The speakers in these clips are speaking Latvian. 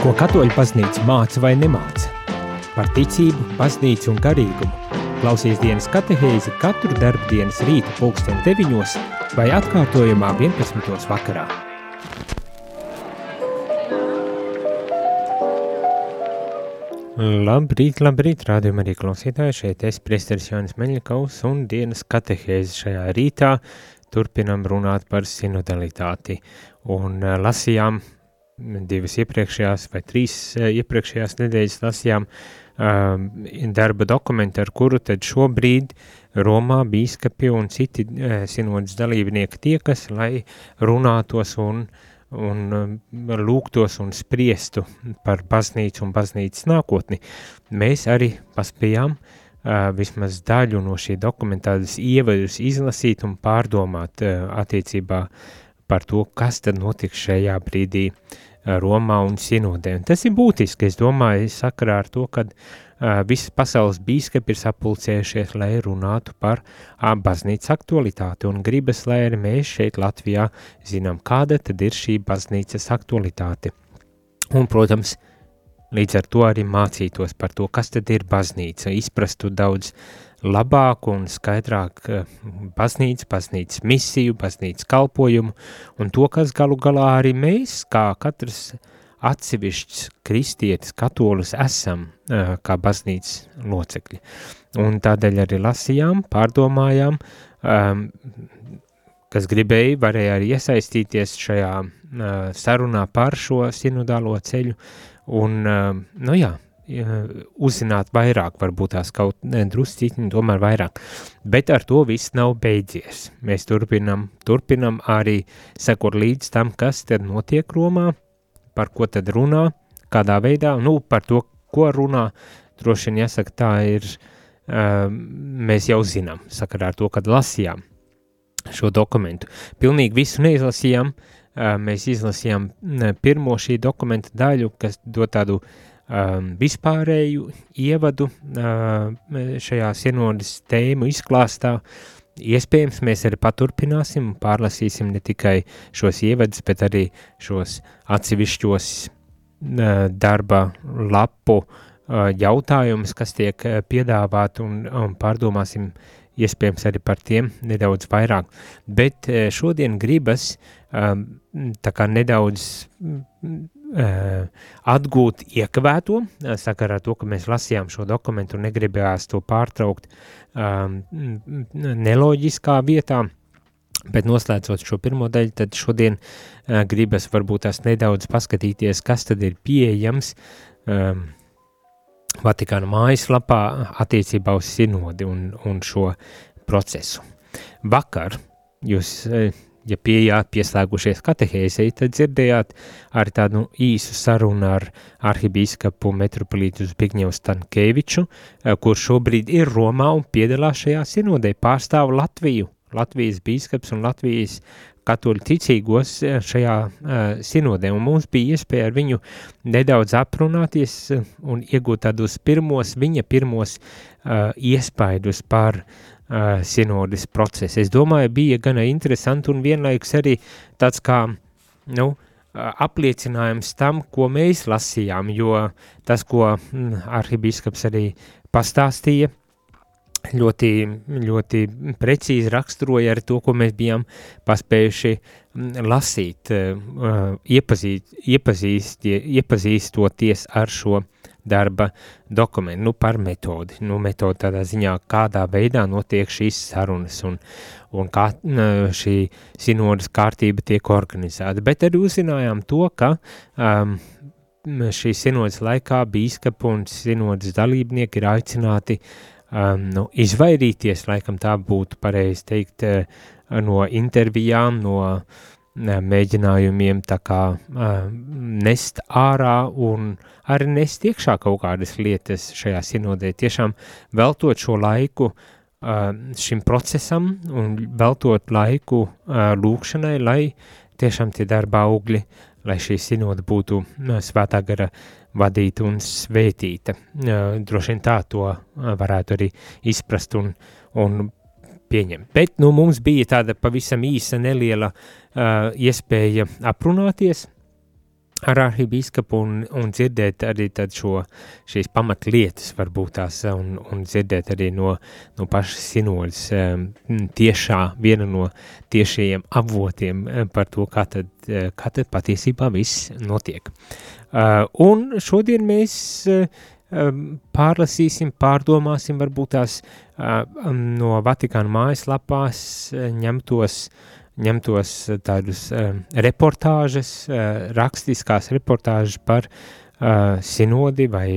Ko katoļu baznīca māca vai nemāca? Par ticību, baznīcu un garīgumu. Klausies dienas katehēzi katru darbu dienas rītu pulksten 9 vai atkārtojumā 11. vakarā. Labrīt, labrīt, rādījumā arī klausītāji, šeit es priesteris Jānis Meļņakaus un dienas katehēzi šajā rītā turpinam runāt par sinodalitāti un uh, lasījām divas iepriekšējās vai trīs uh, iepriekšējās nedēļas lasījām uh, darba dokumentu, ar kuru tad šobrīd Romā bīskapi un citi uh, sinodas dalībnieki tiekas, lai runātos un, un uh, lūgtos un spriestu par baznīcu un baznīcas nākotni. Mēs arī paspējām uh, uh, vismaz daļu no šī dokumentādas ievadus izlasīt un pārdomāt uh, attiecībā par to, kas tad notiks šajā brīdī Romā un Sinodē. Un tas ir būtiski, es domāju, sakarā ar to, ka uh, visas pasaules bīskapi ir sapulcējušies, lai runātu par uh, baznīcas aktualitāti un gribas, lai arī mēs šeit Latvijā zinām, kāda tad ir šī baznīcas aktualitāte. Un, protams, uh, Līdz ar to arī mācītos par to, kas tad ir baznīca, izprastu daudz labāk un skaidrāk eh, baznīca, baznīcas misiju, baznīcas kalpojumu un to, kas galu galā arī mēs, kā katrs atsevišķs kristietis, katolis esam eh, kā baznīcas locekļi. Un tādēļ arī lasījām, pārdomājām, um, kas gribēja, varēja arī iesaistīties šajā uh, sarunā par šo sinodālo ceļu, Un, nu jā, uzzināt vairāk, varbūt tās kaut drusciņi, tomēr vairāk. Bet ar to viss nav beidzies. Mēs turpinam, turpinam arī sekot līdz tam, kas tad notiek Romā, par ko tad runā, kādā veidā, nu, par to, ko runā, droši vien jāsaka, tā ir, um, mēs jau zinām, sakarā ar to, kad lasījām šo dokumentu. Pilnīgi visu neizlasījām, uh, mēs izlasījām pirmo šī dokumenta daļu, kas dod tādu um, vispārēju ievadu uh, šajā sinodas tēmu izklāstā. Iespējams, mēs arī paturpināsim un pārlasīsim ne tikai šos ievadus, bet arī šos atsevišķos uh, darba lapu uh, jautājumus, kas tiek piedāvāti un, un pārdomāsim iespējams arī par tiem nedaudz vairāk. Bet šodien gribas uh, tā kā nedaudz uh, atgūt iekavēto, uh, sakarā ar to, ka mēs lasījām šo dokumentu un negribējās to pārtraukt um, neloģiskā vietā, bet noslēdzot šo pirmo daļu, tad šodien uh, gribas varbūt tās nedaudz paskatīties, kas tad ir pieejams um, Vatikāna mājaslapā attiecībā uz sinodi un, un šo procesu. Vakar jūs ja pieejāt pieslēgušies katehēzei, tad dzirdējāt arī tādu īsu sarunu ar arhibīskapu metropolītu Zbigņevu Stankēviču, eh, kurš šobrīd ir Romā un piedalās šajā sinodē, pārstāv Latviju, Latvijas bīskaps un Latvijas katoļu ticīgos eh, šajā uh, sinodē, un mums bija iespēja ar viņu nedaudz aprunāties un iegūt tādus pirmos, viņa pirmos uh, iespaidus par uh, uh, sinodas procesa. Es domāju, bija gana interesanti un vienlaikus arī tāds kā, nu, apliecinājums tam, ko mēs lasījām, jo tas, ko mm, arhibīskaps arī pastāstīja, ļoti, ļoti precīzi raksturoja ar to, ko mēs bijām paspējuši lasīt, iepazīt, iepazīst, iepazīstoties ar šo uh, darba dokumentu, nu, par metodi, nu, metodi tādā ziņā, kādā veidā notiek šīs sarunas un, un kā šī sinodas kārtība tiek organizēta. Bet arī uzzinājām to, ka um, šī sinodas laikā bīskapu un sinodas dalībnieki ir aicināti um, nu, izvairīties, laikam tā būtu pareizi teikt, uh, no intervijām, no uh, mēģinājumiem tā kā nest ārā un arī nest iekšā kaut kādas lietas šajā sinodē, tiešām veltot šo laiku šim procesam un veltot laiku lūkšanai, lai tiešām tie darba augļi, lai šī sinoda būtu svētā gara vadīta un svētīta. Droši vien tā to varētu arī izprast un, un pieņemt. Bet nu, mums bija tāda pavisam īsa, neliela uh, iespēja aprunāties ar arhibīskapu un, un dzirdēt arī šo, šīs pamatlietas varbūt tās un, un dzirdēt arī no, no pašas sinodas tiešā, viena no tiešajiem avotiem par to, kā tad, kā tad patiesībā viss notiek. Un šodien mēs pārlasīsim, pārdomāsim varbūt tās no Vatikāna mājaslapās ņemtos uh, ņemtos eh, tādus uh, reportāžas, uh, rakstiskās reportāžas par uh, sinodi vai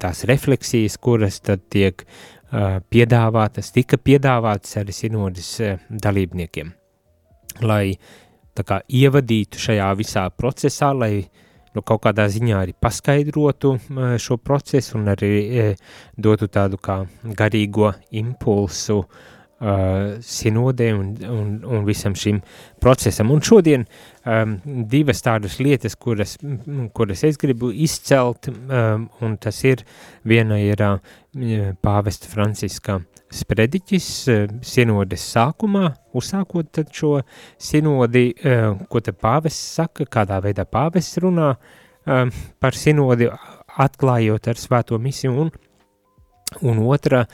tās refleksijas, kuras tad tiek uh, piedāvātas, tika piedāvātas arī sinodas uh, dalībniekiem, lai tā kā ievadītu šajā visā procesā, lai nu, kaut kādā ziņā arī paskaidrotu uh, šo procesu un arī uh, dotu tādu kā garīgo impulsu uh, uh, sinodē un, un, un visam šim procesam. Un šodien um, divas tādas lietas, kuras, kuras es gribu izcelt, um, un tas ir, viena ir uh, pāvesta Franciska sprediķis uh, sinodes sākumā, uzsākot šo sinodi, uh, ko te pāvests saka, kādā veidā pāvests runā uh, par sinodi, atklājot ar svēto misiju un Un otra,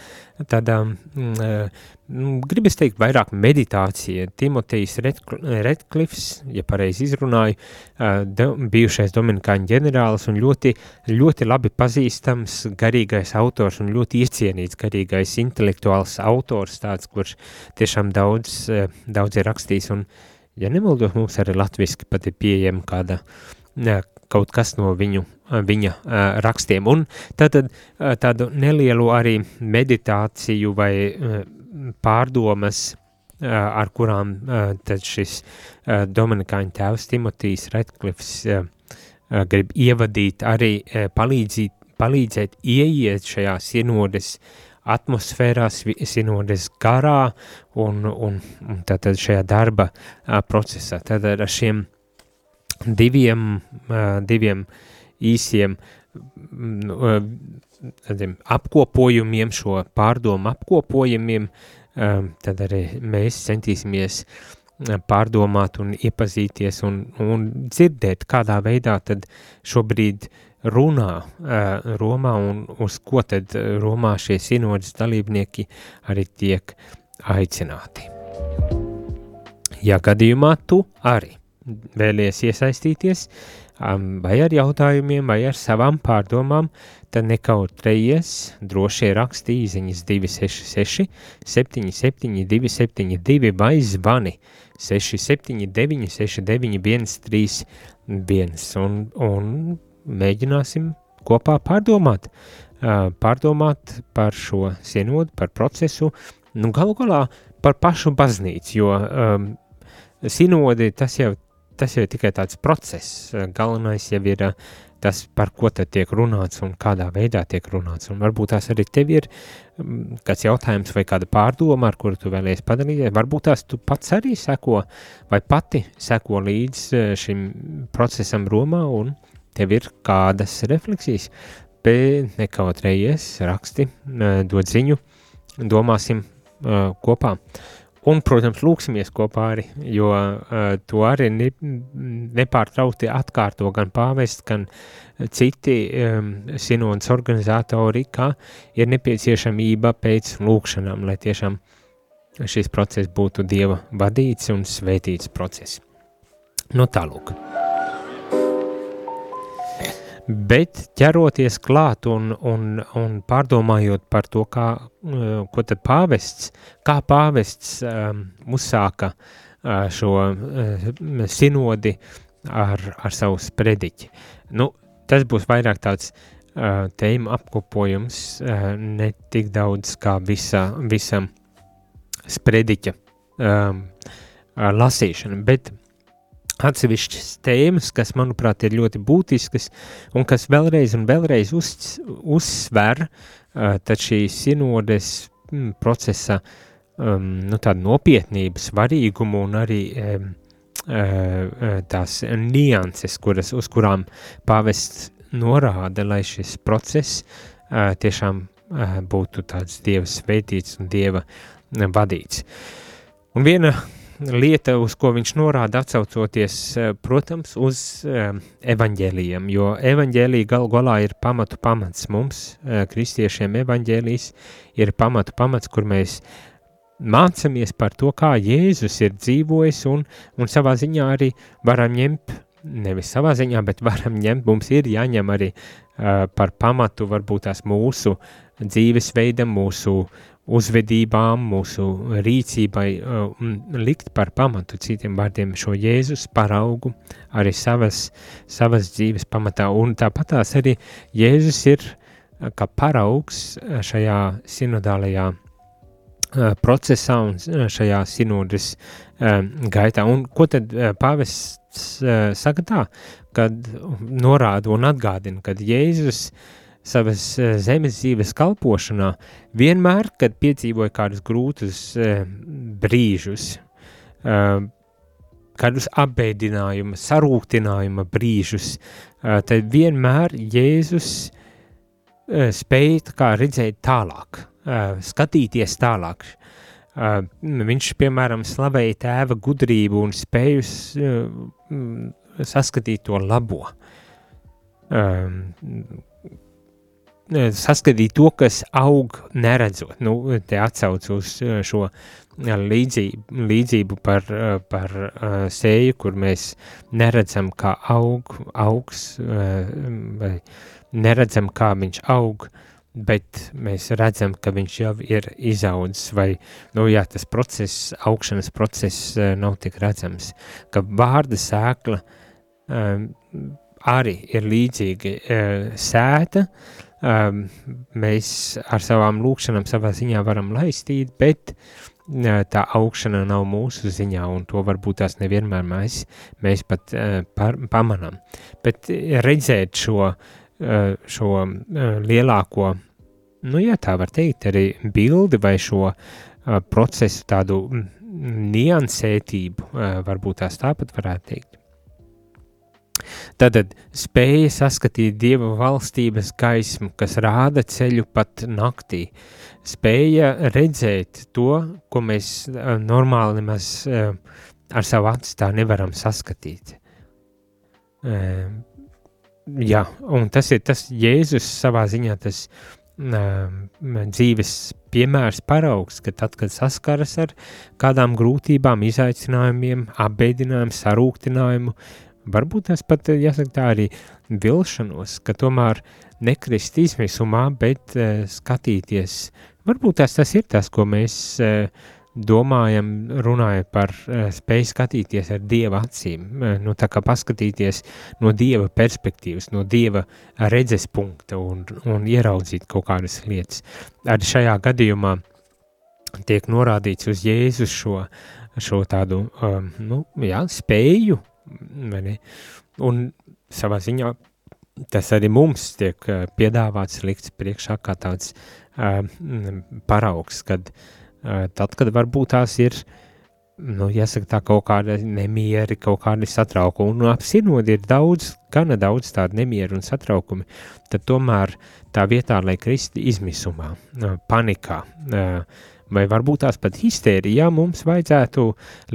tāda, eh, mm, gribas teikt, vairāk meditācija. Timotejs Redklifs, ja pareizi izrunāju, uh, bijušais Dominikāņu ģenerālis un ļoti, ļoti labi pazīstams garīgais autors un ļoti iecienīts garīgais intelektuāls autors, tāds, kurš tiešām daudz, uh, daudz ir rakstījis un, ja nemaldos, mums arī latviski pat ir pieejama kāda, kaut kas no viņu viņa rakstiem. Un tātad tādu nelielu arī meditāciju vai pārdomas, ar kurām tad šis Dominikāņu tēvs Timotijs Redklifs grib ievadīt arī palīdzīt, palīdzēt ieiet šajā sinodes atmosfērās, sinodes garā un, un, un tātad šajā darba procesā. Tātad ar šiem uh, diviem uh, īsiem nu, tādiem apkopojumiem, šo pārdomu apkopojumiem, tad arī mēs centīsimies pārdomāt un iepazīties un, un dzirdēt, kādā veidā tad šobrīd runā Romā un uz ko tad Romā šie sinodas dalībnieki arī tiek aicināti. Ja gadījumā tu arī vēlies iesaistīties, uh, vai ar jautājumiem, vai ar savām pārdomām, tad nekautrējies. Droši raksti īziņas 266 77 272 vai zvani 679 69 131 un, un mēģināsim kopā pārdomāt, pārdomāt par šo sienodu, par procesu, nu galu galā par pašu baznīcu, jo um, sinodi tas jau tas jau ir tikai tāds process. Galvenais jau ir eh, tas, par ko tad tiek runāts un kādā veidā tiek runāts. Un varbūt tās arī tev ir mm, kāds jautājums vai kāda pārdoma, ar kuru tu vēlies padalīties. Varbūt tās tu pats arī seko vai pati seko līdz eh, šim procesam Romā un tev ir kādas refleksijas. Bet nekautrējies, raksti, eh, dod ziņu, domāsim kopā. Un, protams, lūksimies kopā arī, jo uh, to arī ne, nepārtraukti atkārto gan pāvests, gan citi um, sinodas organizatori, ka ir nepieciešamība pēc lūkšanām, lai tiešām šis process būtu Dieva vadīts un svētīts process. No nu, tālūk. Bet ķeroties klāt un, un, un pārdomājot par to, kā, eh, ko tad pāvests, kā pāvests um, uzsāka uh, šo uh, sinodi ar, ar savu sprediķi. Nu, tas būs vairāk tāds uh, tēma apkopojums, uh, ne tik daudz kā visa, visam sprediķa um, lasīšana, bet atsevišķas tēmas, kas, manuprāt, ir ļoti būtiskas un kas vēlreiz un vēlreiz uz, uzsver uh, šī sinodes mm, procesa um, nu, nopietnību, svarīgumu un arī um, uh, tās nianses, kuras, uz kurām pāvests norāda, lai šis process uh, tiešām uh, būtu tāds dieva sveitīts un dieva vadīts. Un viena lieta, uz ko viņš norāda, atsaucoties, protams, uz evaņģēlījiem, jo evaņģēlija gal galā ir pamatu pamats mums, kristiešiem evaņģēlijs ir pamatu pamats, kur mēs mācamies par to, kā Jēzus ir dzīvojis un, un savā ziņā arī varam ņemt, nevis savā ziņā, bet varam ņemt, mums ir jāņem arī par pamatu varbūt tās mūsu dzīvesveidam, mūsu uzvedībām, mūsu rīcībai un likt par pamatu citiem vārdiem šo Jēzus paraugu arī savas, savas dzīves pamatā. Un tāpatās arī Jēzus ir kā paraugs šajā sinodālajā procesā un šajā sinodas gaitā. Un ko tad pāvests saka tā, kad norāda un atgādina, kad Jēzus savas eh, zemes dzīves kalpošanā, vienmēr, kad piedzīvoja kādus grūtus eh, brīžus, eh, kādus apbēdinājuma, sarūktinājuma brīžus, tad vienmēr Jēzus spēja kā redzēt tālāk, skatīties tālāk. Viņš, piemēram, slavēja tēva gudrību un spēju saskatīt to labo saskatīt to, kas aug neredzot. Nu, te atsauc uz šo līdzību, līdzību par, par sēju, kur mēs neredzam, kā aug, augs, vai neredzam, kā viņš aug, bet mēs redzam, ka viņš jau ir izaudzis, vai, nu jā, tas process, augšanas process nav tik redzams, ka vārda sēkla arī ir līdzīgi sēta, um, mēs ar savām lūkšanām savā ziņā varam laistīt, bet uh, tā augšana nav mūsu ziņā, un to varbūt tās nevienmēr mēs, mēs pat uh, par, pamanām. Bet redzēt šo, uh, šo uh, lielāko, nu jā, tā var teikt, arī bildi vai šo uh, procesu tādu niansētību, uh, varbūt tās tāpat varētu teikt. Tātad spēja saskatīt Dieva valstības gaismu, kas rāda ceļu pat naktī, spēja redzēt to, ko mēs normāli nemaz ar savu aci tā nevaram saskatīt. Jā, un tas ir tas Jēzus savā ziņā tas dzīves piemērs paraugs, ka tad, kad saskaras ar kādām grūtībām, izaicinājumiem, apbeidinājumu, sarūktinājumu, varbūt tas pat, eh, jāsaka tā arī vilšanos, ka tomēr nekrist izmisumā, bet uh, skatīties, varbūt tas, tas ir tas, ko mēs uh, domājam, runājot par uh, spēju skatīties ar Dieva acīm, uh, nu tā kā paskatīties no Dieva perspektīvas, no Dieva redzes punkta un, un ieraudzīt kaut kādas lietas. Arī šajā gadījumā tiek norādīts uz Jēzus šo, šo tādu, um, nu, jā, spēju Un savā ziņā tas arī mums tiek piedāvāts, likts priekšā kā tāds uh, paraugs, kad uh, tad, kad varbūt tās ir, nu, jāsaka tā kaut kāda nemieri, kaut kādi satraukumi, un ap sinodi ir daudz, gana daudz tādu nemieru un satraukumi, tad tomēr tā vietā, lai kristi izmisumā, panikā, uh, vai varbūt tās pat histērijā mums vajadzētu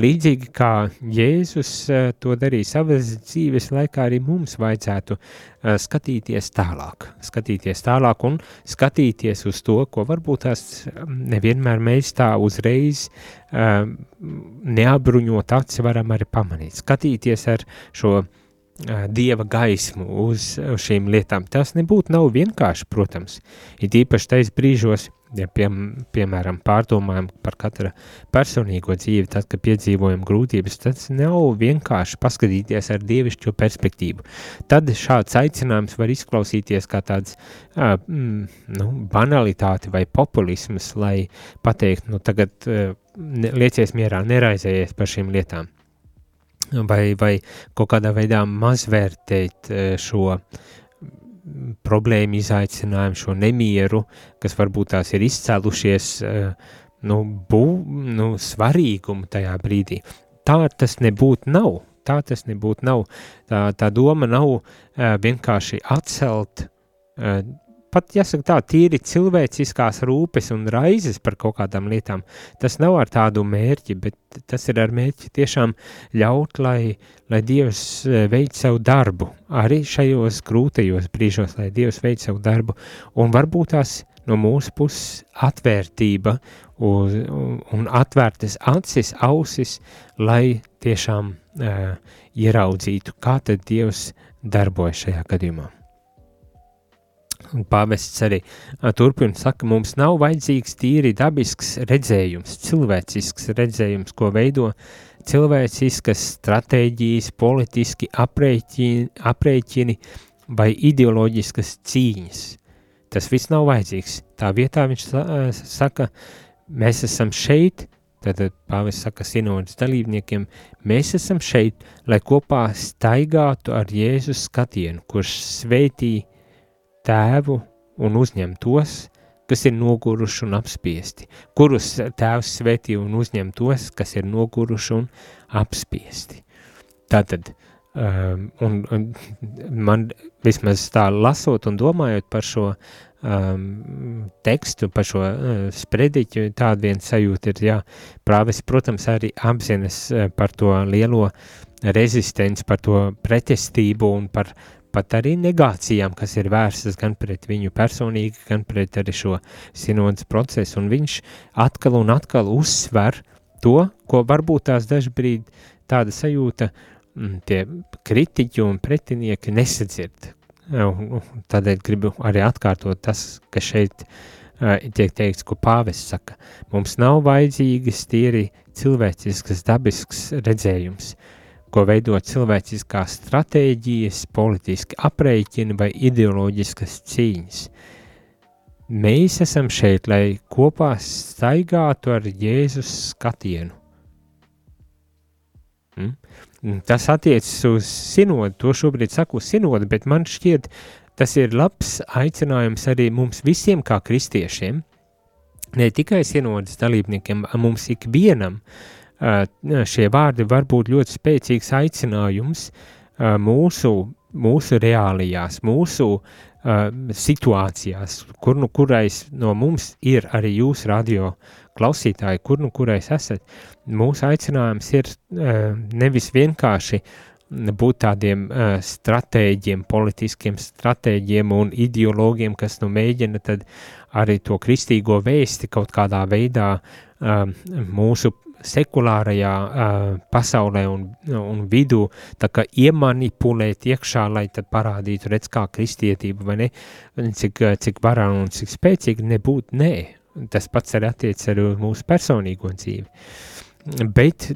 līdzīgi kā Jēzus eh, to darīja savas dzīves laikā, arī mums vajadzētu uh, skatīties tālāk, skatīties tālāk un skatīties uz to, ko varbūt tās mm, nevienmēr mēs tā uzreiz uh, neapbruņot aci varam arī pamanīt, skatīties ar šo dieva gaismu uz šīm lietām. Tas nebūtu nav vienkārši, protams, ir īpaši tais brīžos, ja pie, piemēram pārdomājam par katra personīgo dzīvi, tad, kad piedzīvojam grūtības, tas nav vienkārši paskatīties ar dievišķo perspektīvu. Tad šāds aicinājums var izklausīties kā tāds uh, nu, banalitāte vai populisms, lai pateikt, nu tagad uh, liecies mierā, neraizējies par šīm lietām. Vai, vai kaut kādā veidā mazvērtēt šo uh, problēmu, izaicinājumu, šo nemieru, kas varbūt tās ir izcēlušies, eh, nu, bū, nu, svarīgumu tajā brīdī. Tā tas nebūtu nav. Tā tas nebūtu nav. Tā, tā doma nav uh, vienkārši atcelt uh, pat jāsaka tā, tīri cilvēciskās rūpes un raizes par kaut kādām lietām, tas nav ar tādu mērķi, bet tas ir ar mērķi tiešām ļaut, lai, lai Dievs eh, veic savu darbu, arī šajos grūtajos brīžos, lai Dievs veic savu darbu, un varbūt tās no mūsu puses atvērtība uz, un atvērtas acis, ausis, lai tiešām uh, ieraudzītu, kā tad Dievs darbojas šajā gadījumā. Un pāvests arī turpina, saka, mums nav vajadzīgs tīri dabisks redzējums, cilvēcisks redzējums, ko veido cilvēciskas stratēģijas, politiski aprēķini, aprēķini vai ideoloģiskas cīņas. Tas viss nav vajadzīgs. Tā vietā viņš saka, mēs esam šeit, Tad pāvis saka sinodas dalībniekiem, mēs esam šeit, lai kopā staigātu ar Jēzus skatienu, kurš sveitī tēvu un uzņem tos, kas ir noguruši un apspiesti, kurus tēvs svētī un uzņem tos, kas ir noguruši un apspiesti. Tātad, um, un, un man vismaz tā lasot un domājot par šo um, tekstu, par šo uh, sprediķu, tāda viena sajūta ir, jā, prāvis, protams, arī apzinas uh, par to lielo rezistenci, par to pretestību un par pat arī negācijām, kas ir vērstas gan pret viņu personīgi, gan pret arī šo sinodas procesu, un viņš atkal un atkal uzsver to, ko varbūt tās dažbrīd tāda sajūta mm, tie kritiķi un pretinieki nesadzird, Tādēļ gribu arī atkārtot tas, ka šeit uh, tiek teikts, ko pāvests saka. Mums nav vajadzīgas tīri cilvēcisks, dabisks redzējums, ko veido cilvēciskās stratēģijas, politiski aprēķini vai ideoloģiskas cīņas. Mēs esam šeit, lai kopā staigātu ar Jēzus skatienu. Mm? Tas attiecas uz sinodu, to šobrīd saku sinodu, bet man šķiet, tas ir labs aicinājums arī mums visiem kā kristiešiem, ne tikai sinodas dalībniekiem, mums ikvienam šie vārdi var būt ļoti spēcīgs aicinājums mūsu, mūsu reālijās, mūsu situācijās, kur nu kurais no mums ir arī jūs radio klausītāji, kur nu kurais esat, mūsu aicinājums ir nevis vienkārši būt tādiem uh, stratēģiem, politiskiem stratēģiem un ideologiem, kas nu mēģina tad arī to kristīgo vēsti kaut kādā veidā uh, mūsu sekulārajā uh, pasaulē un, un vidū tā kā iemanipulēt iekšā, lai tad parādītu, redz kā kristietība vai ne, cik, cik varā un cik spēcīgi nebūt, nē, tas pats arī attiec uz mūsu personīgo dzīvi. Bet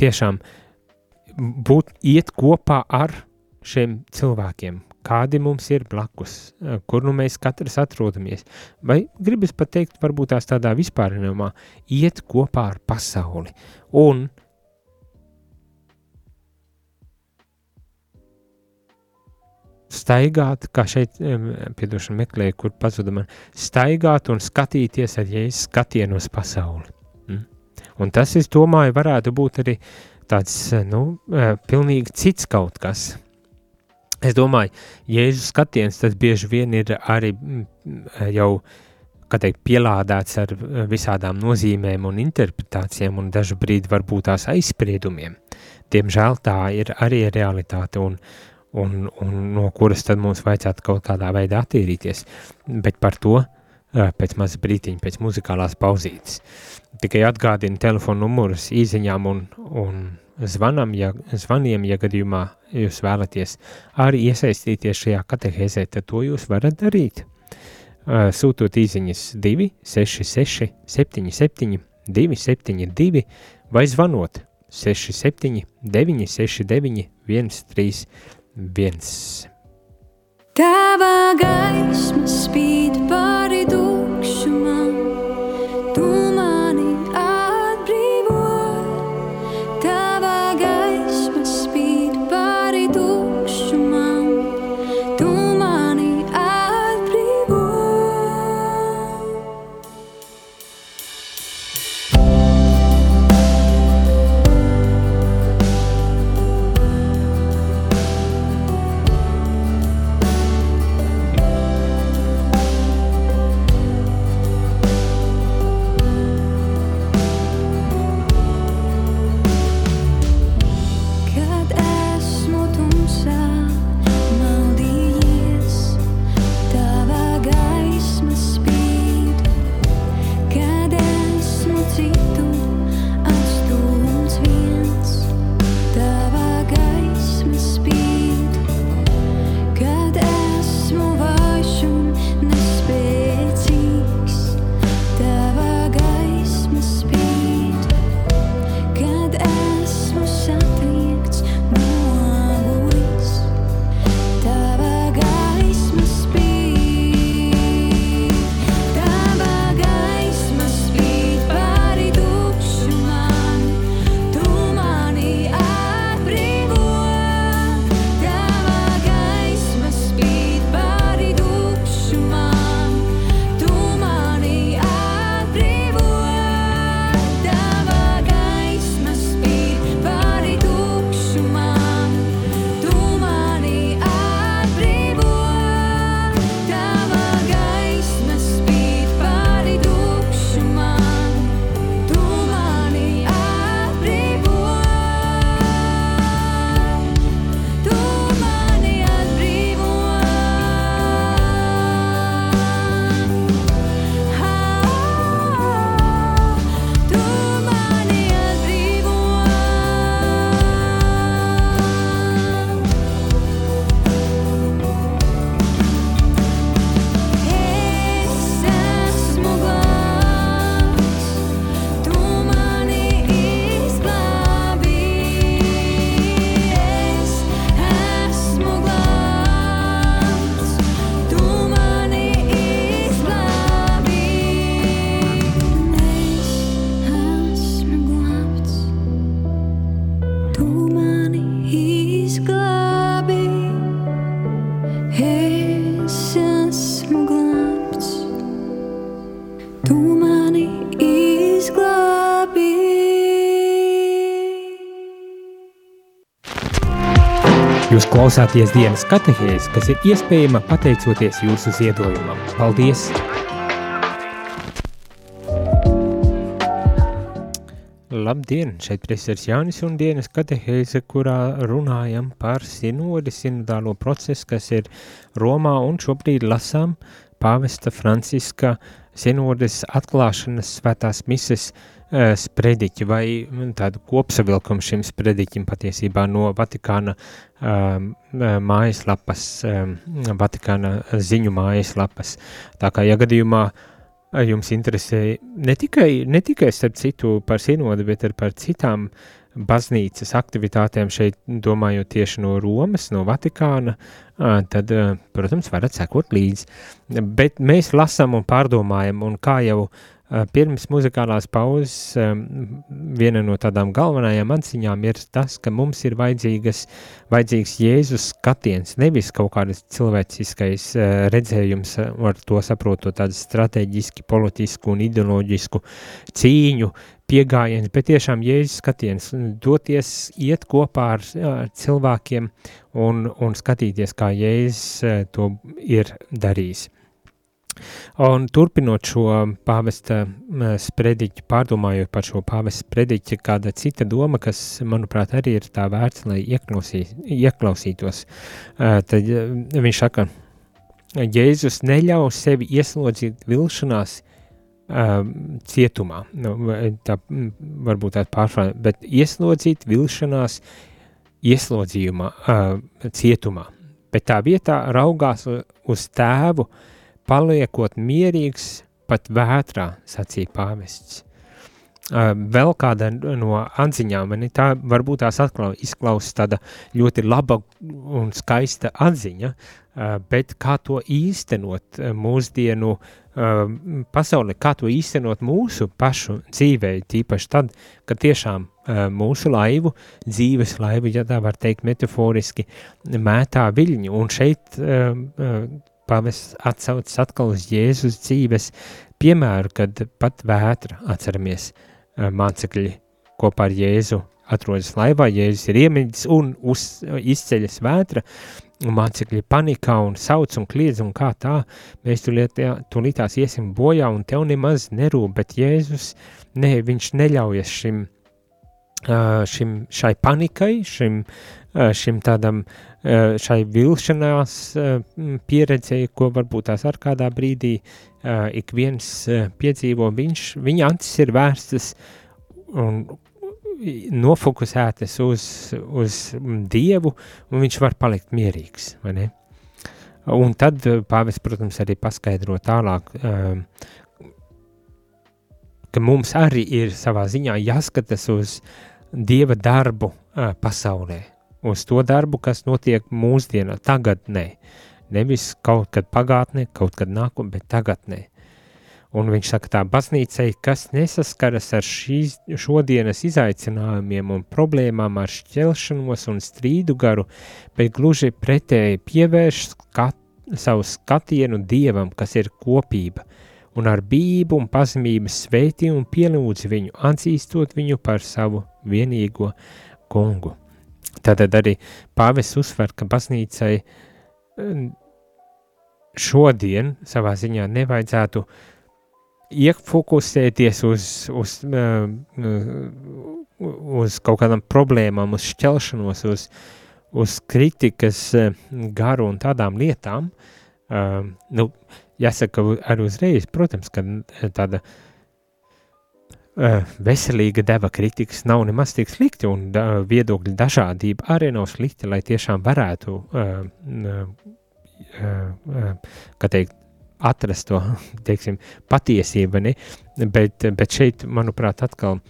tiešām būt iet kopā ar šiem cilvēkiem, kādi mums ir blakus, kur nu mēs katrs atrodamies, vai gribas pat teikt, varbūt tās tādā vispārinājumā, iet kopā ar pasauli un staigāt, kā šeit, piedošana meklēju, kur pazuda man, staigāt un skatīties ar jēzus skatienu uz pasauli. Mm? Un tas, es domāju, varētu būt arī tāds, nu, e, pilnīgi cits kaut kas. Es domāju, jēzus skatiens tas bieži vien ir arī jau, kā teikt, pielādēts ar visādām nozīmēm un interpretācijām un dažu brīdi varbūt tās aizspriedumiem. Diemžēl tā ir arī realitāte un, un, un no kuras tad mums vajadzētu kaut kādā veidā attīrīties. Bet par to pēc maza brītiņa, pēc muzikālās pauzītes. Tikai atgādinu telefonu numurus īziņām un, un zvanam, ja, zvaniem, ja gadījumā jūs vēlaties arī iesaistīties šajā katehēzē, tad to jūs varat darīt. Sūtot īziņas 266 77 272 vai zvanot 67 969 131 viens. Tava gaisma spīd pāri tukšumam, tu klausāties dienas katehēzi, kas ir iespējama pateicoties jūsu ziedojumam. Paldies! Labdien! Šeit priesteris Jānis un dienas katehēze, kurā runājam par sinodi, sinodālo procesu, kas ir Romā un šobrīd lasām pāvesta Franciska sinodes atklāšanas svētās mises uh, sprediķi vai mm, tādu kopsavilkumu šim sprediķim patiesībā no Vatikāna um, mājaslapas, um, Vatikāna ziņu mājaslapas. Tā kā, ja gadījumā jums interesē ne tikai, ne tikai starp citu par sinodu, bet arī par citām baznīcas aktivitātēm šeit, domājot tieši no Romas, no Vatikāna, tad, protams, varat sekot līdzi. Bet mēs lasām un pārdomājam, un kā jau uh, Eh, pirms muzikālās pauzes viena no tādām galvenajām atziņām ir tas, ka mums ir vajadzīgs Jēzus skatiens, nevis kaut kādas cilvēciskais eh, redzējums, eh, ar to saprotot tādu strateģiski, politisku un ideoloģisku cīņu pieejams, bet tiešām Jēzus skatiens, doties, iet kopā ar, ar cilvēkiem un, un skatīties, kā Jēzus to ir darījis. Un turpinot šo pāvesta sprediķu, pārdomājot par šo pāvesta sprediķu, kāda cita doma, kas, manuprāt, arī ir tā vērts, lai ieklausī, ieklausītos, tad viņš saka, Jēzus neļauj sevi ieslodzīt vilšanās cietumā, nu, tā varbūt tāda pārfrāze, bet ieslodzīt vilšanās ieslodzījumā, cietumā, bet tā vietā raugās uz tēvu, uh, paliekot mierīgs pat vētrā, sacīja pāvests. Vēl kāda no atziņām, man tā varbūt tās atkal izklausās tāda ļoti laba un skaista atziņa, bet kā to īstenot mūsdienu pasaulē, kā to īstenot mūsu pašu dzīvē, tīpaši tad, kad tiešām mūsu laivu, dzīves laivu, ja tā var teikt metaforiski, mētā viļņu, un šeit pavests atsaucas atkal uz Jēzus dzīves piemēru, kad pat vētra, atceramies, mācekļi kopā ar Jēzu atrodas laivā, Jēzus ir iemiņas un uz, izceļas vētra, un mācekļi panikā un sauc un kliedz un kā tā, mēs tulītās iesim bojā un tev nemaz nerūp, bet Jēzus, ne, viņš neļaujas šim, šim, šai panikai, šim, šim tādam Eh, šai vilšanās eh, pieredzei, ko varbūt tās ar kādā brīdī eh, ik viens piedzīvo, viņš, viņa acis ir vērstas un nofokusētas uz, uz Dievu, un viņš var palikt mierīgs, vai ne? Un tad pāvis, protams, arī paskaidro tālāk, ka mums arī ir savā ziņā jāskatas uz Dieva darbu pasaulē, uz to darbu, kas notiek mūsdienā, tagadnē. Nevis kaut kad pagātnē, kaut kad nākotnē, bet tagadnē. Un viņš saka, tā baznīcai, kas nesaskaras ar šīs, šodienas izaicinājumiem un problēmām, ar šķelšanos un strīdu garu, bet gluži pretēji pievērš skat, savu skatienu dievam, kas ir kopība, un ar bību un pazemības svētī un pielūdz viņu, atzīstot viņu par savu vienīgo kungu. Tātad arī pāvis uzsver, ka baznīcai šodien savā ziņā nevajadzētu iefokusēties uz, uz, uz kaut kādām problēmām, uz šķelšanos, uz, uz kritikas garu un tādām lietām. Nu, jāsaka arī uzreiz, protams, ka tāda uh, veselīga deva kritikas nav nemaz tik slikti, un da, viedokļu dažādība arī nav slikti, lai tiešām varētu, uh, uh, kā teikt, atrast to, teiksim, patiesību, ne? Bet, bet šeit, manuprāt, atkal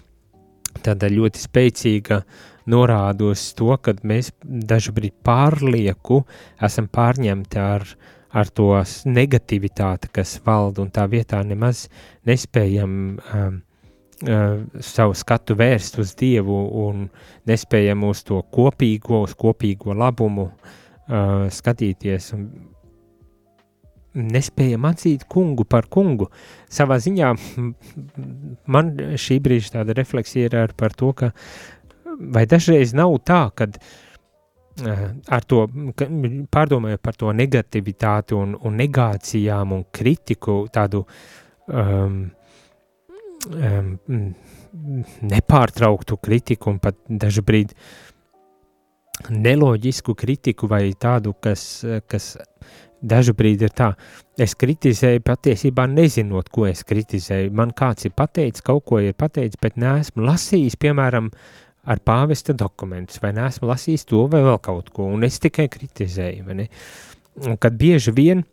tāda ļoti spēcīga norāda uz to, ka mēs dažbrīd pārlieku esam pārņemti ar, ar to negativitāti, kas valda, un tā vietā nemaz nespējam um, uh, savu skatu vērst uz Dievu un nespējam uz to kopīgo, uz kopīgo labumu uh, skatīties nespējam atzīt kungu par kungu. Savā ziņā man šī brīža tāda refleksija ir par to, ka vai dažreiz nav tā, kad ar to, pārdomājot par to negativitāti un, un negācijām un kritiku, tādu um, um, nepārtrauktu kritiku un pat brīdi neloģisku kritiku vai tādu, kas, kas brīdi ir tā, es kritizēju patiesībā nezinot, ko es kritizēju. Man kāds ir pateicis, kaut ko ir pateicis, bet neesmu lasījis, piemēram, ar pāvesta dokumentus, vai neesmu lasījis to vai vēl kaut ko, un es tikai kritizēju, kad bieži vien,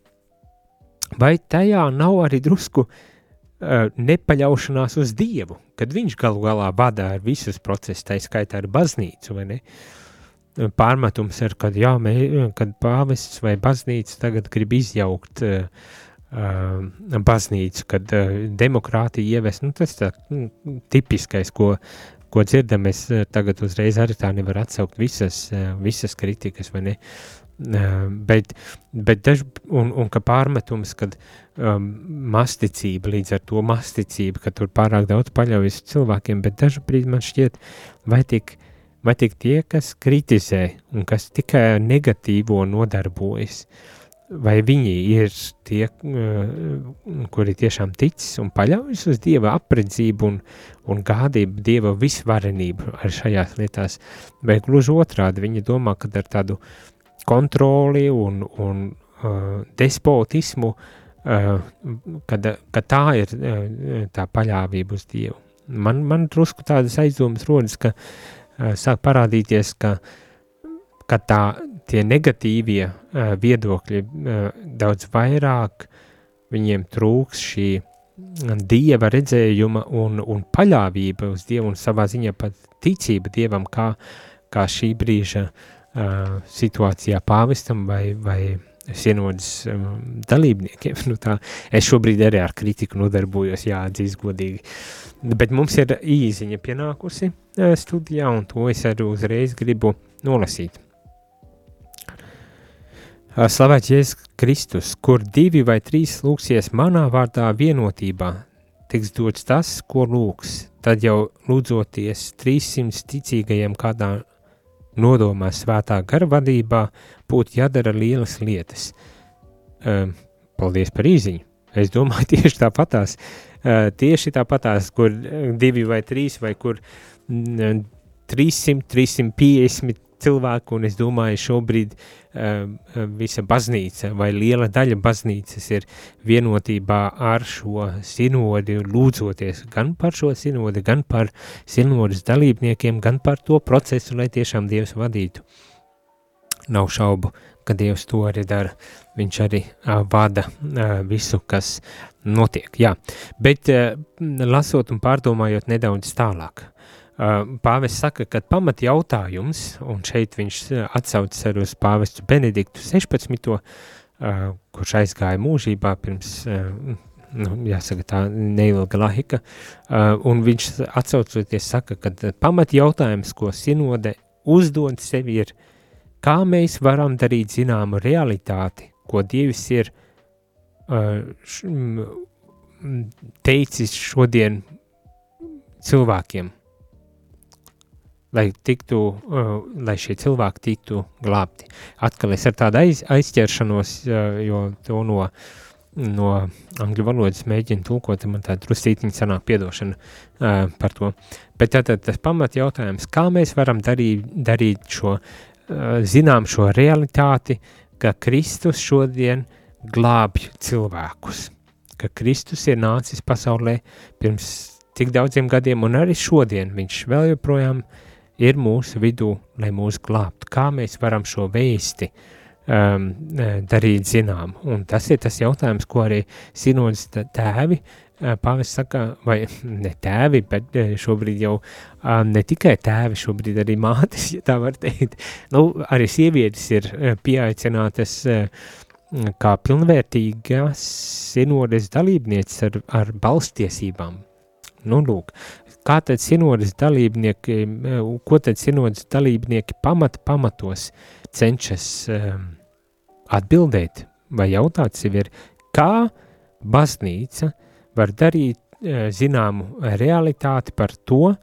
vai tajā nav arī drusku uh, nepaļaušanās uz Dievu, kad viņš galu galā vada ar visus procesus, tā skaitā ar baznīcu, vai ne? Pārmetums ir, kad, jā, mē, kad pāvests vai baznīca tagad grib izjaukt uh, uh, baznīcu, kad uh, demokrātija ieves, nu tas tā mm, tipiskais, ko ko dzirdam, es eh, tagad uzreiz arī tā nevaru atsaukt visas, eh, visas kritikas, vai ne? Eh, bet, bet daž, un, un ka pārmetums, kad um, masticība, līdz ar to masticība, ka tur pārāk daudz paļaujas cilvēkiem, bet brīdi man šķiet, vai tik, vai tik tie, kas kritizē un kas tikai negatīvo nodarbojas, uh, vai viņi ir tie, uh, kuri tiešām tic un paļaujas uz Dieva apredzību un, un gādību Dieva visvarenību ar šajās lietās, vai gluži otrādi viņi domā, ka ar tādu kontroli un, un uh, despotismu, uh, kad, ka tā ir uh, tā paļāvība uz Dievu. Man, man drusku tādas aizdomas rodas, ka uh, sāk parādīties, ka, ka tā, tie negatīvie uh, viedokļi uh, daudz vairāk viņiem trūks šī dieva redzējuma un, un paļāvība uz dievu un savā ziņā pat ticība dievam, kā, kā šī brīža uh, situācijā pāvestam vai, vai sienodas um, dalībniekiem. Nu tā, es šobrīd arī ar kritiku nodarbojos, jāatzīst godīgi. Bet mums ir īziņa pienākusi uh, studijā, un to es arī uzreiz gribu nolasīt. Slavēts Jēzus Kristus, kur divi vai trīs lūksies manā vārdā vienotībā, tiks dots tas, ko lūgs. Tad jau lūdzoties 300 ticīgajiem kādā nodomā svētā gara vadībā, būtu jādara lielas lietas. Um, paldies par īziņu! Es domāju, tieši tāpatās, uh, tieši tāpatās, kur divi vai trīs vai kur 300, 350 cilvēku, un es domāju, šobrīd uh, visa baznīca vai liela daļa baznīcas ir vienotībā ar šo sinodi, lūdzoties gan par šo sinodi, gan par sinodas dalībniekiem, gan par to procesu, lai tiešām Dievs vadītu. Nav šaubu, ka Dievs to arī dara. Viņš arī uh, vada uh, visu, kas notiek. Jā, bet uh, lasot un pārdomājot nedaudz tālāk, Pāvests saka, ka pamat jautājums, un šeit viņš atsaucas arī uz pāvestu Benediktu 16. kurš aizgāja mūžībā pirms, nu, jāsaka tā, neilga laika, un viņš atsaucoties saka, ka pamat jautājums, ko sinode uzdod sevi ir, kā mēs varam darīt zināmu realitāti, ko Dievs ir teicis šodien cilvēkiem, lai, tiktu, uh, lai šie cilvēki tiktu glābti. Atkal es ar tādu aiz, aizķeršanos, uh, jo to no, no angļu valodas mēģinu tulkot, man tā drusītiņa sanāk piedošana uh, par to. Bet tātad tas pamat jautājums, kā mēs varam darīt, darīt šo, zinām šo realitāti, ka Kristus šodien glābj cilvēkus, ka Kristus ir nācis pasaulē pirms tik daudziem gadiem, un arī šodien viņš vēl joprojām uh, ir mūsu vidū, lai mūs glābtu. Kā mēs varam šo vēsti um, e, darīt zinām? Un tas ir tas jautājums, ko arī sinodas tēvi, e, pāvis saka, vai ne tēvi, bet e, šobrīd jau ne tikai tēvi, šobrīd arī mātes, ja tā var teikt. Nu, arī sievietes ir pieaicinātas kā pilnvērtīgas sinodas dalībnieces ar, ar balstiesībām. Nu, lūk, kā tad sinodas dalībnieki, ko tad sinodas dalībnieki pamat pamatos cenšas um, atbildēt vai jautāt sev ir, kā baznīca var darīt uh, zināmu realitāti par to,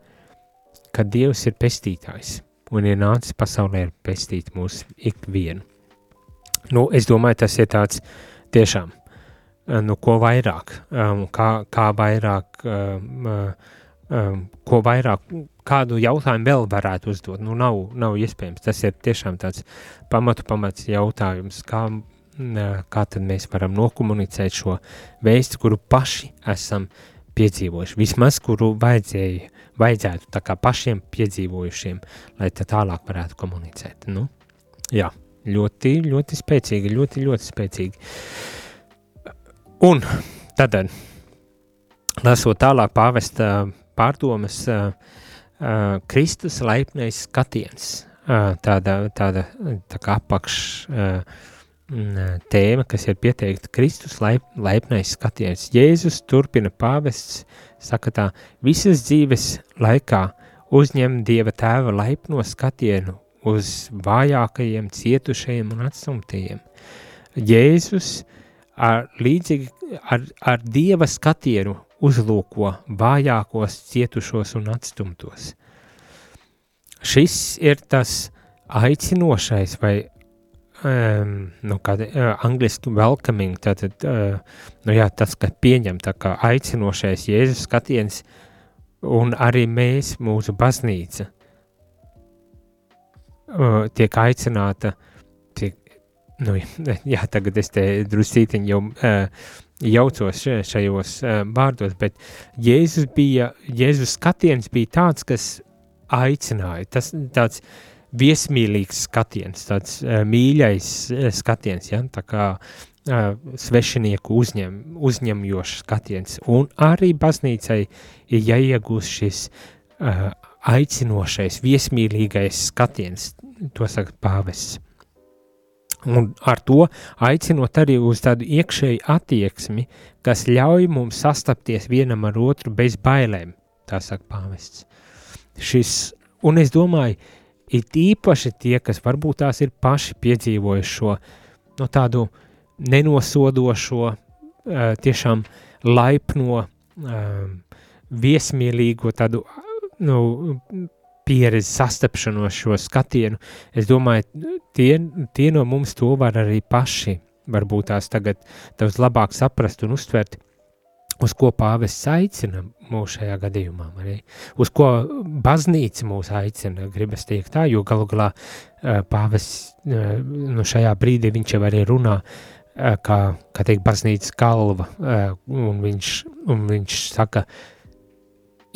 ka Dievs ir pestītājs. un ir nācis pasaulē pestīt mūs ikvienu. Nu, es domāju, tas ir tāds tiešām, nu, ko vairāk, um, kā, kā vairāk, um, um, ko vairāk, kādu jautājumu vēl varētu uzdot, nu, nav, nav iespējams, tas ir tiešām tāds pamatu pamats jautājums, kā, kā tad mēs varam nokomunicēt šo vēstu, kuru paši esam piedzīvojuši, vismaz kuru vajadzēja, vajadzētu tā kā pašiem piedzīvojušiem, lai tā tālāk varētu komunicēt, nu, jā ļoti, ļoti spēcīgi, ļoti, ļoti spēcīgi. Un tad, lasot tālāk pāvesta pārdomas, Kristus laipnais skatiens, tāda, tāda tā kā apakš tēma, kas ir pieteikta Kristus laip, laipnais skatiens. Jēzus turpina pāvests, saka tā, visas dzīves laikā uzņem Dieva tēva laipno skatienu uz vājākajiem, cietušajiem un atstumtajiem. Jēzus ar, līdzīgi ar, ar dieva skatienu uzlūko vājākos, cietušos un atstumtos. Šis ir tas aicinošais vai um, nu, kā uh, angliski welcoming, tātad, uh, nu jā, tas, ka pieņem tā kā aicinošais Jēzus skatiens un arī mēs, mūsu baznīca, uh, tiek aicināta, tiek, nu, jā, tagad es te drusītiņi jau uh, jaucos šajos uh, vārdos, bet Jēzus bija, Jēzus skatiens bija tāds, kas aicināja, tas tāds viesmīlīgs skatiens, tāds uh, mīļais uh, skatiens, ja, tā kā svešinieku uzņem, uzņemjošs skatiens, un arī baznīcai ir jāiegūst šis aicinošais, viesmīlīgais skatiens, to saka pāvests. Un ar to aicinot arī uz tādu iekšēju attieksmi, kas ļauj mums sastapties vienam ar otru bez bailēm, tā saka pāvests. Šis, un es domāju, it īpaši tie, kas varbūt tās ir paši piedzīvojuši šo no tādu nenosodošo, tiešām laipno, viesmīlīgo tādu nu, pieredzi, sastapšanos šo skatienu, es domāju, tie, tie no mums to var arī paši, varbūt tās tagad daudz labāk saprast un uztvert, uz ko pāvests aicina mūs šajā gadījumā, arī uz ko baznīca mūs aicina, gribas teikt tā, jo galu galā pāvests nu šajā brīdī viņš jau arī runā, kā, kā teikt, baznīcas galva, un viņš, un viņš saka,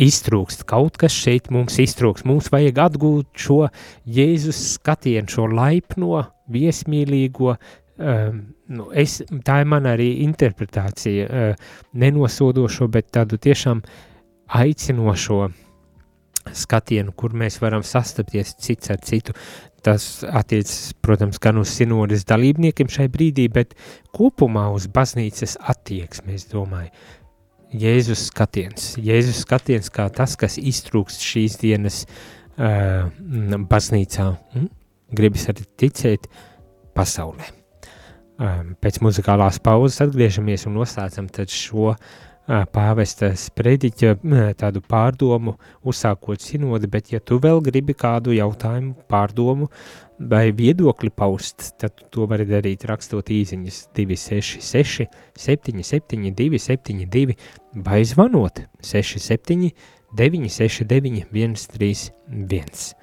iztrūkst, kaut kas šeit mums iztrūkst. Mums vajag atgūt šo Jēzus skatienu, šo laipno, viesmīlīgo, um, nu, es, tā ir mana arī interpretācija, uh, nenosodošo, bet tādu tiešām aicinošo skatienu, kur mēs varam sastapties cits ar citu. Tas attiecas, protams, gan uz sinodas dalībniekiem šai brīdī, bet kopumā uz baznīcas attieksmi, es domāju. Jēzus skatiens. Jēzus skatiens kā tas, kas iztrūkst šīs dienas uh, baznīcā. Mm? Gribas arī ticēt pasaulē. Um, pēc muzikālās pauzes atgriežamies un noslēdzam šo pāvesta sprediķa tādu pārdomu, uzsākot sinodi, bet ja tu vēl gribi kādu jautājumu, pārdomu vai viedokli paust, tad to vari darīt rakstot īziņas 266 77 272 vai zvanot 67 969 131.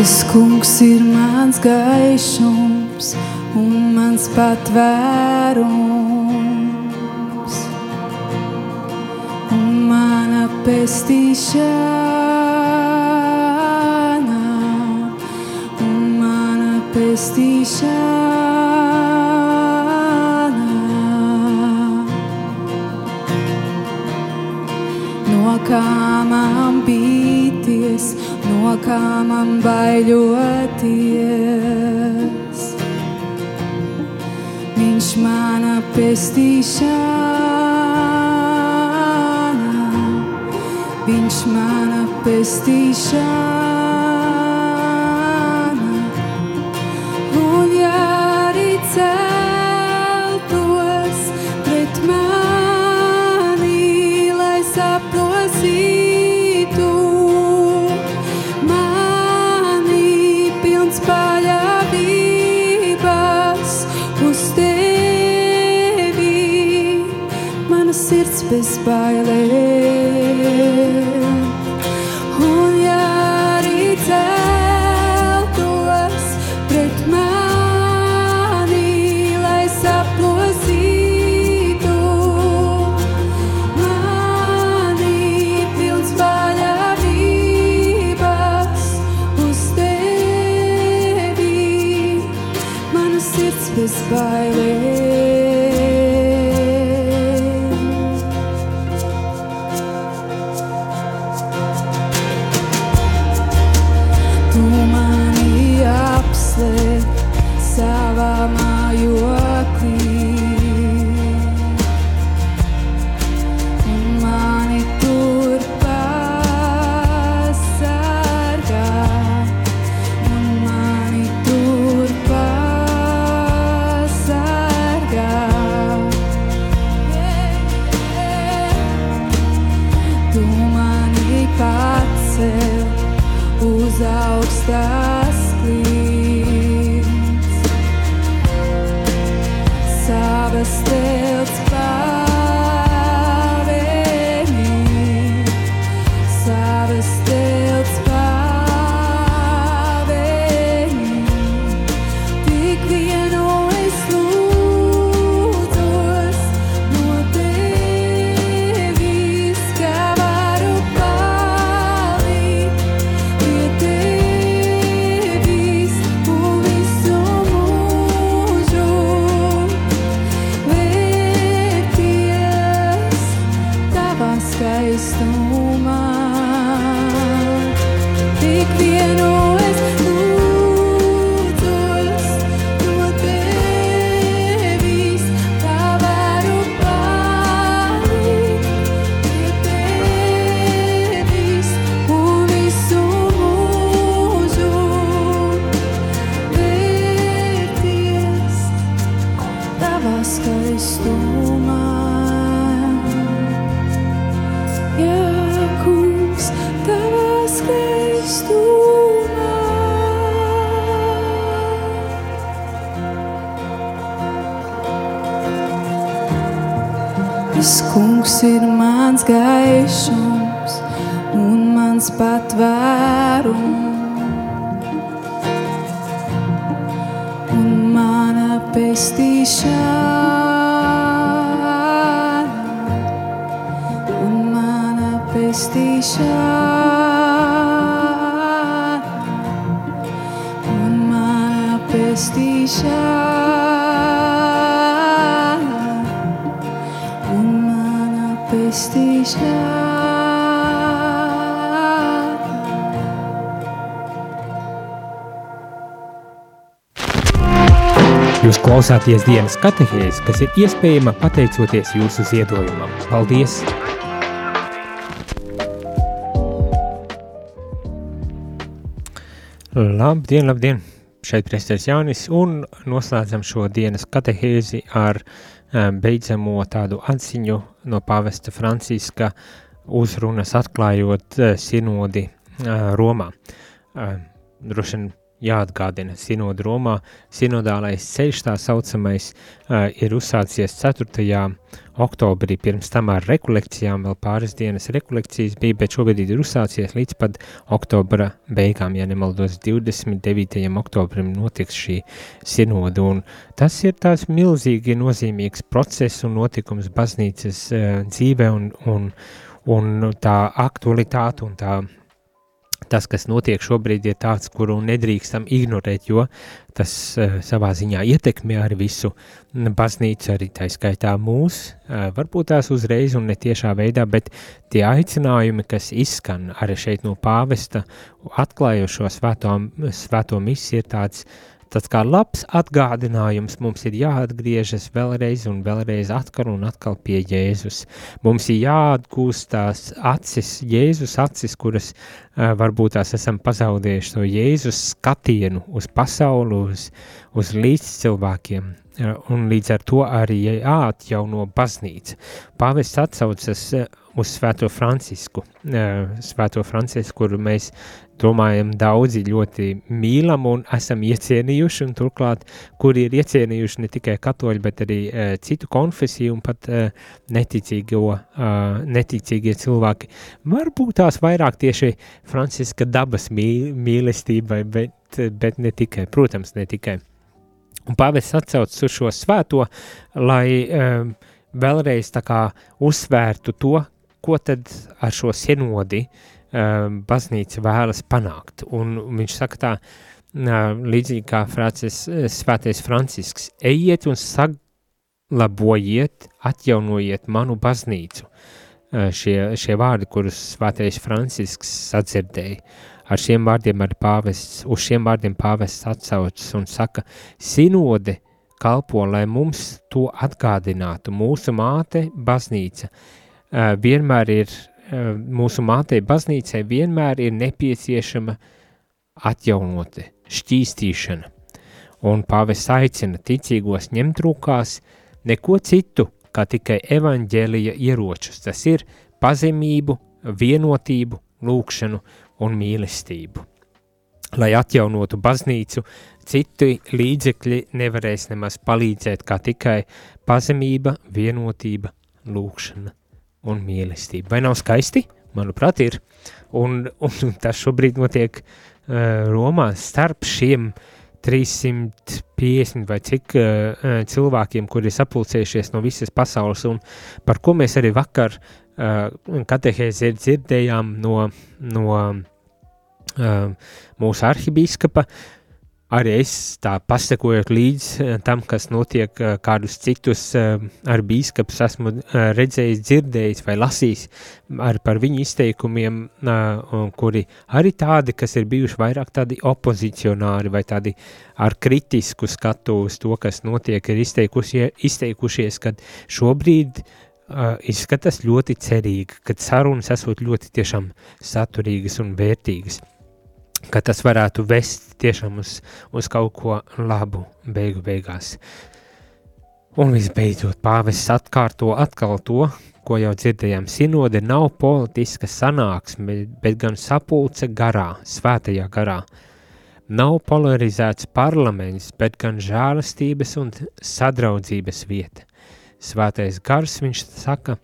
Tas kungs ir mans gaišums un mans patvērums. Un mana pestīšana un mana pestīšana no kā kā man baiļoties. Viņš mana pestīšana, viņš mana pestīšana. Jūs klausāties dienas katehēs, kas ir iespējama pateicoties jūsu ziedojumam. Paldies! Labdien, labdien! Šeit priesteris Jānis un noslēdzam šo dienas katehēzi ar um, beidzamo tādu atziņu no pavesta Franciska uzrunas atklājot uh, sinodi uh, Romā. Droši vien jāatgādina sinoda Romā. Sinodālais ceļš tā saucamais uh, ir uzsācies 4. oktobrī, pirms tam ar rekolekcijām, vēl pāris dienas rekolekcijas bija, bet šobrīd ir uzsācies līdz pat oktobra beigām, ja nemaldos 29. oktobrim notiks šī sinoda, un tas ir tāds milzīgi nozīmīgs process un notikums baznīcas uh, dzīve un, un, un tā aktualitāte un tā tas, kas notiek šobrīd, ir tāds, kuru nedrīkstam ignorēt, jo tas uh, savā ziņā ietekmē arī visu baznīcu, arī tā skaitā mūs, uh, varbūt tās uzreiz un netiešā veidā, bet tie aicinājumi, kas izskan arī šeit no pāvesta, atklājošo svēto, svēto misiju, ir tāds tāds kā labs atgādinājums mums ir jāatgriežas vēlreiz un vēlreiz atkal un atkal pie Jēzus. Mums ir jāatgūst tās acis, Jēzus acis, kuras uh, varbūt tās esam pazaudējuši to Jēzus skatienu uz pasauli, uz, uz līdzcilvēkiem. Uh, un līdz ar to arī jāatjauno baznīca. Pāvests atsaucas uz Svēto Francisku, Svēto Francisku, kuru mēs domājam, daudzi ļoti mīlam un esam iecienījuši, un turklāt, kuri ir iecienījuši ne tikai katoļi, bet arī uh, citu konfesiju un pat uh, neticīgo, uh, neticīgie cilvēki. Varbūt tās vairāk tieši Franciska dabas mī, mīlestībai, bet, bet ne tikai, protams, ne tikai. Un pāvests atsauc uz šo svēto, lai um, vēlreiz tā kā uzsvērtu to, ko tad ar šo senodi uh, baznīca vēlas panākt. Un viņš saka tā, līdzīgi kā Francis, svētais Francisks, ejiet un saglabājiet, atjaunojiet manu baznīcu. Uh, šie, šie vārdi, kurus svētais Francisks sadzirdēja, ar šiem vārdiem ar pāvests, uz šiem vārdiem pāvests atsaucas un saka, sinode kalpo, lai mums to atgādinātu. Mūsu māte, baznīca, uh, vienmēr ir Eh, mūsu mātei baznīcai vienmēr ir nepieciešama atjaunote, šķīstīšana. Un pāvests aicina ticīgos ņemt rūkās neko citu, kā tikai evaņģēlija ieročus. Tas ir pazemību, vienotību, lūkšanu un mīlestību. Lai atjaunotu baznīcu, citi līdzekļi nevarēs nemaz palīdzēt, kā tikai pazemība, vienotība, lūkšana un mīlestība. Vai nav skaisti? Manuprāt, ir. Un, un tas šobrīd notiek uh, Romā starp šiem 350 vai cik uh, cilvēkiem, kuri ir sapulcējušies no visas pasaules, un par ko mēs arī vakar uh, katehēzē dzirdējām no, no uh, mūsu arhibīskapa, uh, arī es tā pasakojot līdz eh, tam, kas notiek, eh, kādus citus eh, ar bīskapus esmu redzējis, dzirdējis vai lasījis ar par viņu izteikumiem, kuri arī tādi, kas ir bijuši vairāk tādi opozicionāri vai tādi ar kritisku skatu uz to, kas notiek, ir izteikušies, kad šobrīd izskatās ļoti cerīgi, kad sarunas esot ļoti tiešām saturīgas un vērtīgas ka tas varētu vest tiešām uz, uz kaut ko labu beigu beigās. Un visbeidzot, pāvests atkārto atkal to, ko jau dzirdējām, sinode nav politiska sanāksme, bet gan sapulce garā, svētajā garā. Nav polarizēts parlaments, bet gan žēlastības un sadraudzības vieta. Svētais gars, viņš saka,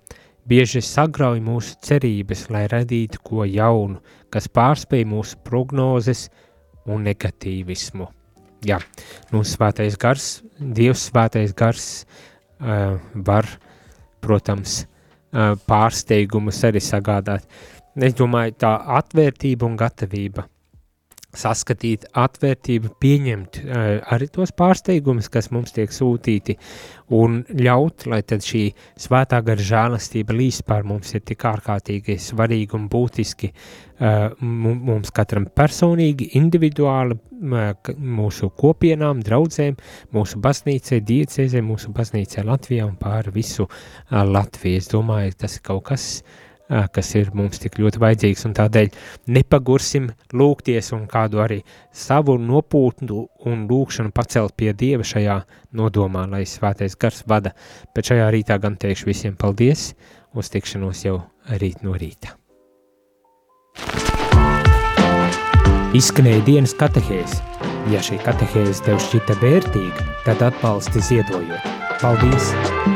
bieži sagrauj mūsu cerības, lai radītu ko jaunu, kas pārspēj mūsu prognozes un negatīvismu. Jā, nu svētais gars, Dievs svētais gars uh, var, protams, uh, pārsteigumus arī sagādāt. Es domāju, tā atvērtība un gatavība saskatīt atvērtību, pieņemt uh, arī tos pārsteigumus, kas mums tiek sūtīti, un ļaut, lai tad šī svētā gara žēlastība līdz pār mums ir tik ārkārtīgi svarīgi un būtiski uh, mums katram personīgi, individuāli, uh, mūsu kopienām, draudzēm, mūsu baznīcai, diecēzē, mūsu baznīcai Latvijā un pāri visu Latviju. Es domāju, tas ir kaut kas, uh, kas ir mums tik ļoti vajadzīgs, un tādēļ nepagursim lūgties un kādu arī savu nopūtnu un lūkšanu pacelt pie Dieva šajā nodomā, lai svētais gars vada. Bet šajā rītā gan teikšu visiem paldies, uz tikšanos jau rīt no rīta. Izskanēja dienas katehēs. Ja šī katehēze tev šķita vērtīga, tad atbalsti ziedojot. Paldies!